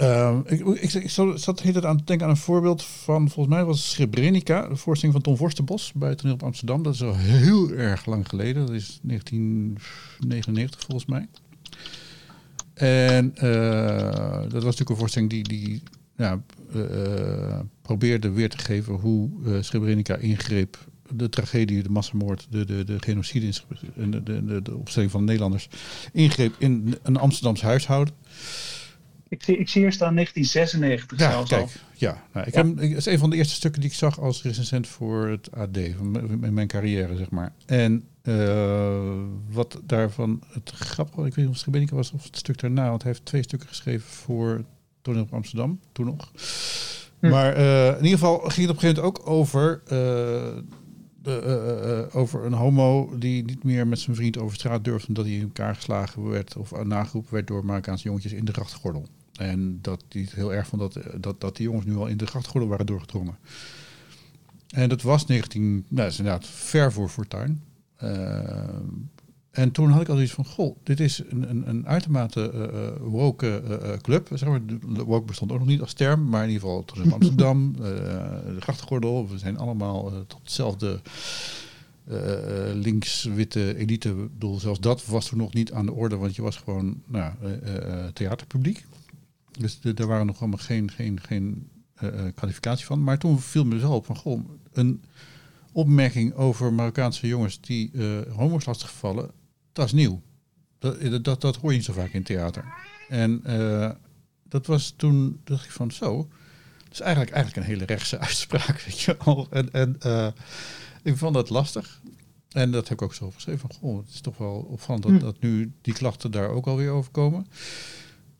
Uh, ik, ik, ik, zat heel aan denken aan een voorbeeld van, volgens mij was Srebrenica, de voorstelling van Tom Vorstenbos bij het toneel op Amsterdam. Dat is al heel erg lang geleden, dat is 1999 volgens mij. En uh, dat was natuurlijk een voorstelling die, die ja, uh, probeerde weer te geven hoe Srebrenica ingreep de tragedie, de massamoord, de, de, de genocide en de, de, de, opstelling van de Nederlanders ingreep in een Amsterdams huishouden. Ik zie, ik zie hier staan 1996 ja, zelfs kijk, al. Ja, nou, ik ja. Heb, het is een van de eerste stukken die ik zag als recensent voor het AD, in mijn carrière, zeg maar. En uh, wat daarvan het grappige, ik weet niet of het Srebrenica was of het stuk daarna, want hij heeft twee stukken geschreven voor Toneel op Amsterdam, toen nog. Hm. Maar uh, in ieder geval ging het op een gegeven moment ook over... Uh, de, uh, uh, over een homo die niet meer met zijn vriend over straat durfde omdat hij in elkaar geslagen werd of nageroepen werd door Marokkaanse jongetjes in de grachtgordel. En dat het heel erg vond dat, dat, dat die jongens nu al in de grachtgordel waren doorgedrongen. En dat was 19, nou, dat is inderdaad ver voor Fortuin. Uh, en toen had ik al iets van, goh, dit is een, een, een uitermate uh, woke uh, club. Zeg maar, woke bestond ook nog niet als term, maar in ieder geval tot in Amsterdam, de grachtgordel. We zijn allemaal tot hetzelfde links-witte elite. Ik bedoel, zelfs dat was toen nog niet aan de orde, want je was gewoon nou, theaterpubliek. Dus daar waren nog allemaal geen, geen, geen kwalificatie van. Maar toen viel me zo op van, goh, een opmerking over Marokkaanse jongens die homo's lastiggevallen dat is nieuw. Dat, dat, dat hoor je niet zo vaak in theater. En uh, dat was toen, dacht ik van zo, dat is eigenlijk, eigenlijk een hele rechtse uitspraak, weet je wel. En, en uh, ik vond dat lastig. En dat heb ik ook zo geschreven van, goh, het is toch wel opvallend dat, hm. dat nu die klachten daar ook alweer over komen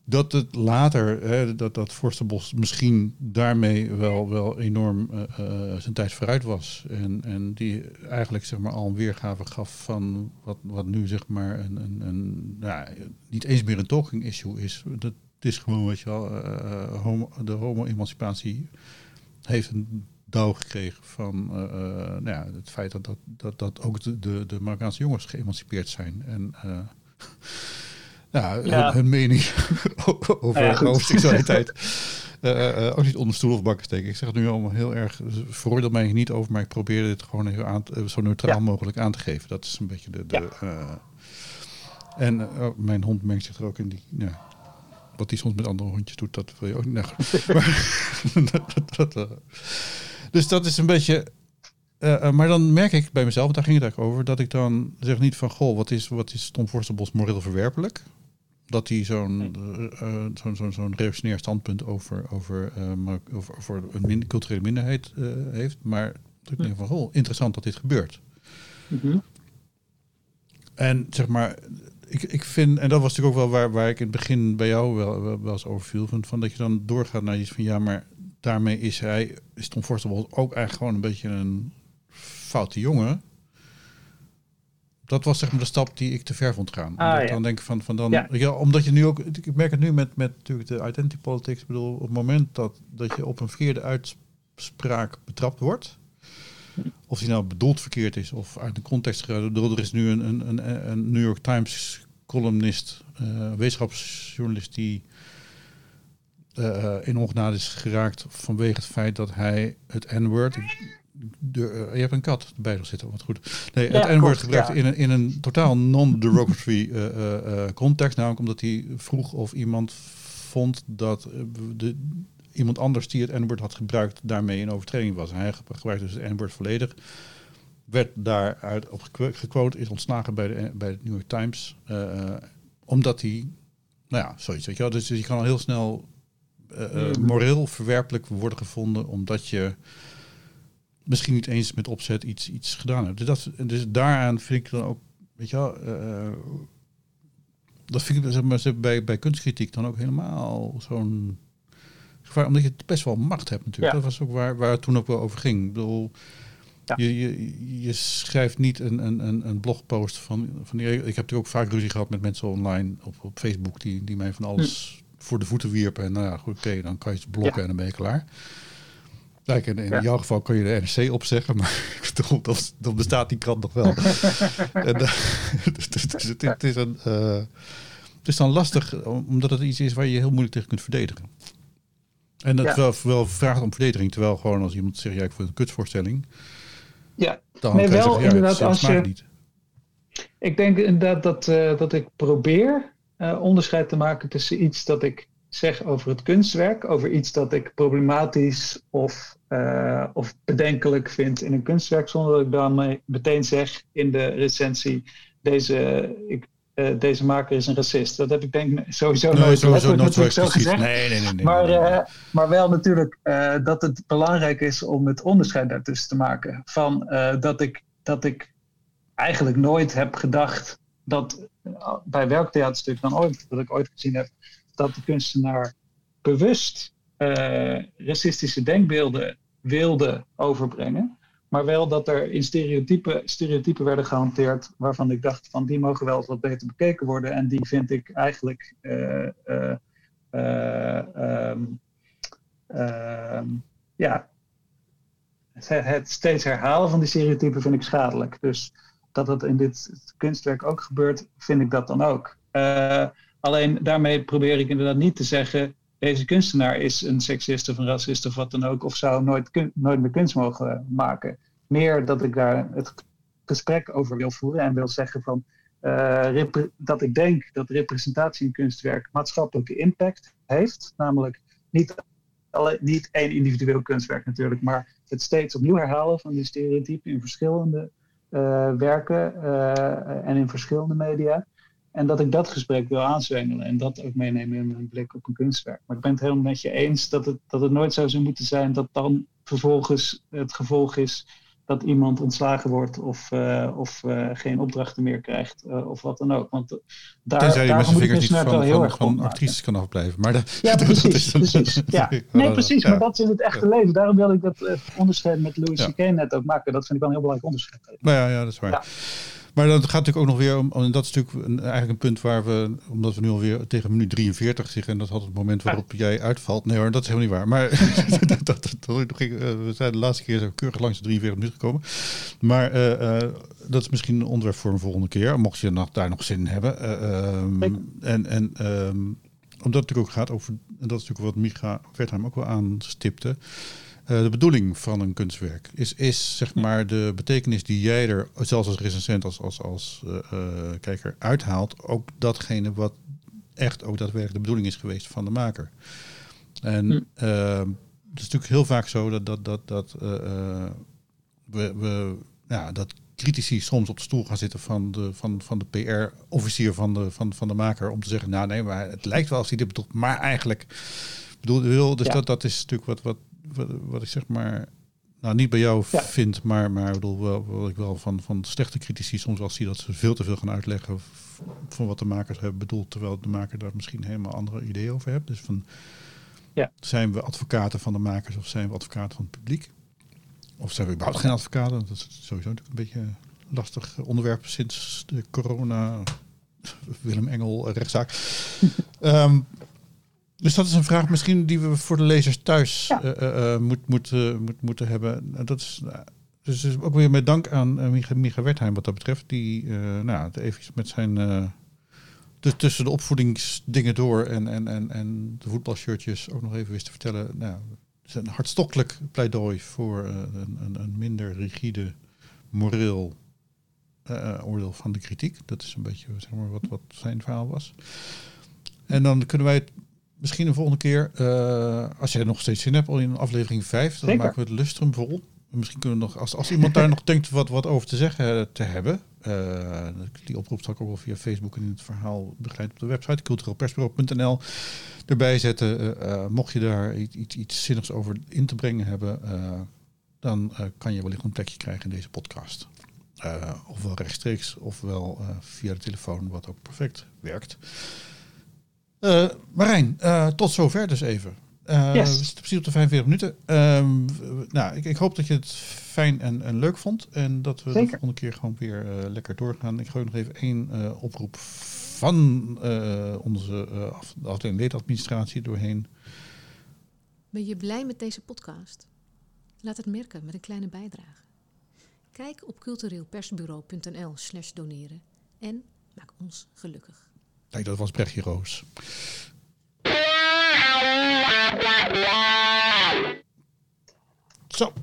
dat het later, hè, dat, dat Forstenbos misschien daarmee wel, wel enorm uh, uh, zijn tijd vooruit was. En, en die eigenlijk zeg maar al een weergave gaf van wat, wat nu zeg maar een, een, een niet eens meer een talking issue is. Dat is gewoon, weet je wel, homo, de homo-emancipatie heeft een douw gekregen van nou ja, het feit dat, dat, dat, dat ook de, de, de Marokkaanse jongens geëmancipeerd zijn. En ja, ja. Hun, mening over ja, homoseksualiteit. Uh, uh, ook niet onder stoel of bakken steken. Ik zeg het nu allemaal heel erg. Veroordeel mij niet over, maar ik probeer dit gewoon heel aan, zo neutraal ja. mogelijk aan te geven. Dat is een beetje de. de en oh, mijn hond mengt zich er ook in die. Ja, wat hij soms met andere hondjes doet, dat wil je ook niet. Nou, maar, dat, dat, dus dat is een beetje. Maar dan merk ik bij mezelf, daar ging het eigenlijk over, dat ik dan zeg niet van, goh, wat is, wat is Tom Forstenbos moreel verwerpelijk? Dat hij zo'n uh, zo'n zo'n zo'n reactionair standpunt over, over, uh, over, over een min culturele minderheid heeft. Maar ik denk van, goh, interessant dat dit gebeurt. Mm -hmm. En zeg maar, ik, ik vind, en dat was natuurlijk ook wel waar, waar ik in het begin bij jou wel, wel, wel eens over viel, van, van dat je dan doorgaat naar iets van, ja, maar daarmee is hij, is Tom Forstenbos ook eigenlijk gewoon een beetje een foute jongen. Dat was zeg maar de stap die ik te ver vond gaan. Ah, Omdat ik ja. dan denk ik van, van dan, Ja. ja. omdat je nu ook, ik merk het nu met, met natuurlijk de identity politics. Ik bedoel, op het moment dat, dat je op een verkeerde uitspraak betrapt wordt, of die nou bedoeld verkeerd is of uit de context bedoel, Er is nu een, een, een, een New York Times columnist, eh, wetenschapsjournalist die eh, in ongenade is geraakt vanwege het feit dat hij het N-word. De, eh, je hebt een kat erbij nog zitten, wat goed. Nee, het Ja, gebruikt ja. in, een, in een totaal non-derogatory eh, context. Namelijk omdat hij vroeg of iemand vond dat de, iemand anders die het N-word had gebruikt daarmee in overtreding was. En hij ge- gebruikte dus het N-word volledig. Werd daaruit op gequote, is ontslagen bij de, bij de New York Times. omdat hij, nou ja, zoiets. Weet je wel. Dus je kan al heel snel eh, moreel verwerpelijk worden gevonden omdat je misschien niet eens met opzet iets, iets gedaan hebt. Dus, dat, dus daaraan vind ik dan ook, weet je wel, eh, dat vind ik zeg maar, bij, bij kunstkritiek dan ook helemaal zo'n gevaar, omdat je best wel macht hebt natuurlijk. Ja. Dat was ook waar, waar het toen ook wel over ging. Ik bedoel, Ja. je, je, je schrijft niet een, een, een, blogpost van, van... Ik heb natuurlijk ook vaak ruzie gehad met mensen online op, op Facebook... die, die mij van alles voor de voeten wierpen. En nou ja, goed, oké, dan kan je ze blokken Hm. Ja. en dan ben je klaar. Kijk, in, in Ja. jouw geval kan je de NRC opzeggen, maar ik bedoel, dan, dan bestaat die krant nog wel. en, eh, dus, dus, dus het, het is een, eh, het is dan lastig, om- omdat het iets is waar je heel moeilijk tegen kunt verdedigen. En dat Ja. wel, wel vraagt om verdediging, terwijl gewoon als iemand zegt, ja, ik vind een kutvoorstelling, Ja, dan Nee, wel zeggen, ja, inderdaad, als je- niet. Ik denk inderdaad dat, eh, dat ik probeer onderscheid te maken tussen iets dat ik zeg over het kunstwerk, over iets dat ik problematisch of, eh, of bedenkelijk vind in een kunstwerk, zonder dat ik daarmee meteen zeg in de recensie, deze, ik, eh, deze maker is een racist. Dat heb ik denk ik sowieso Nee, nooit sowieso nooit zo expliciet. gezegd. Nee, nee, nee. nee, Maar, eh, maar wel natuurlijk dat het belangrijk is om het onderscheid daartussen te maken. Van dat, ik, dat ik eigenlijk nooit heb gedacht dat bij welk theaterstuk dan ooit, dat ik ooit gezien heb, dat de kunstenaar bewust eh, racistische denkbeelden wilde overbrengen. Maar wel dat er in stereotypen, stereotypen werden gehanteerd waarvan ik dacht van die mogen wel wat beter bekeken worden. En die vind ik eigenlijk eh, eh, eh, ehm, ehm, ja, het, het steeds herhalen van die stereotypen vind ik schadelijk. Dus dat het in dit kunstwerk ook gebeurt, vind ik dat dan ook. Alleen daarmee probeer ik inderdaad niet te zeggen. Deze kunstenaar is een seksist of een racist of wat dan ook, of zou nooit, nooit meer kunst mogen maken. Meer dat ik daar het gesprek over wil voeren en wil zeggen van eh, dat ik denk dat representatie in kunstwerk maatschappelijke impact heeft. Namelijk niet, alle, niet één individueel kunstwerk natuurlijk, maar het steeds opnieuw herhalen van die stereotypen in verschillende eh, werken eh, en in verschillende media. En dat ik dat gesprek wil aanzwengelen en dat ook meenemen in mijn blik op een kunstwerk. Maar ik ben het helemaal met je eens dat het, dat het nooit zo zou moeten zijn dat dan vervolgens het gevolg is dat iemand ontslagen wordt of, eh, of eh, geen opdrachten meer krijgt eh, of wat dan ook. Want daar, Tenzij je met zijn vingers niet kunstenaar wel van, heel van, actrices kan afblijven. Maar dat, Ja, dat precies. is- precies. Ja. Nee, precies. Ja. Maar dat is in het echte leven. Daarom wil ik dat onderscheid met Louis. C.K. net ook maken. Dat vind ik wel een heel belangrijk onderscheid. Nou ja, ja, dat is waar. Maar dat gaat natuurlijk ook nog weer om, en dat is natuurlijk een, eigenlijk een punt waar we, omdat we nu alweer tegen minuut 43 zitten, en dat had het moment waarop jij uitvalt. Nee hoor, dat is helemaal niet waar. Maar dat, dat, dat, dat ging, eh, we zijn de laatste keer zo keurig langs de 43 minuten gekomen. Maar eh, eh, dat is misschien een onderwerp voor een volgende keer, mocht je nog, daar nog zin in hebben. Eh, ehm, en en ehm, omdat het natuurlijk ook gaat over, en dat is natuurlijk wat Micha Wertheim ook wel aanstipte, de bedoeling van een kunstwerk is, is zeg maar de betekenis die jij er, zelfs als recensent, als, als, als eh, eh, kijker, uithaalt, ook datgene wat echt ook daadwerkelijk de bedoeling is geweest van de maker. En Hm. eh, het is natuurlijk heel vaak zo dat, dat, dat, dat eh, eh, we, we ja, dat critici soms op de stoel gaan zitten van de, van, van de PR-officier van de, van, van de maker om te zeggen, nou nee, maar het lijkt wel als hij dit bedoelt, maar eigenlijk bedoel. Dus Ja. dat, dat is natuurlijk wat, wat, wat, wat ik zeg maar, nou niet bij jou Ja. vind, maar, maar ik bedoel wel, wat ik wel van, van slechte critici soms wel zie dat ze veel te veel gaan uitleggen van wat de makers hebben bedoeld, terwijl de maker daar misschien helemaal andere ideeën over heeft. Dus van, Ja. zijn we advocaten van de makers of zijn we advocaten van het publiek? Of zijn we überhaupt geen advocaten? Dat is sowieso natuurlijk een beetje lastig onderwerp sinds de corona Willem Engel rechtszaak. Ehm, dus dat is een vraag misschien die we voor de lezers thuis Ja. eh, eh, eh, moet, moet, moet, moeten hebben. En Dat is, dus is ook weer met dank aan Micha, Micha Wertheim wat dat betreft. Die nou, het even met zijn... dus tussen de opvoedingsdingen door en, en, en, en de voetbalshirtjes ook nog even wist te vertellen. Nou, is een hartstochtelijk pleidooi voor een, een, een minder rigide moreel oordeel van de kritiek. Dat is een beetje zeg maar, wat, wat zijn verhaal was. En dan kunnen wij misschien een volgende keer, eh, als jij nog steeds zin hebt, al in aflevering 5, dan Zeker. maken we het lustrum vol. Misschien kunnen we nog, als, als iemand daar nog denkt wat, wat over te zeggen eh, te hebben, eh, die oproep zal ik ook wel via Facebook en in het verhaal begeleid op de website cultureelpersbureau.nl erbij zetten. Mocht je daar iets, iets, iets zinnigs over in te brengen hebben, dan kan je wellicht een plekje krijgen in deze podcast. Ofwel rechtstreeks, ofwel via de telefoon, wat ook perfect werkt. Eh, Marijn, eh, tot zover dus even. Eh, Yes. We zitten precies op de 45 minuten. Ehm, nou, ik, ik hoop dat je het fijn en, en leuk vond. En dat we de volgende keer gewoon weer lekker doorgaan. Ik gooi nog even één eh, oproep van eh, onze eh, af- de afdeling ledenadministratie doorheen. Ben je blij met deze podcast? Laat het merken met een kleine bijdrage. Kijk op cultureelpersbureau.nl slash doneren en maak ons gelukkig. Kijk, dat was Brechtje Roos. Zo,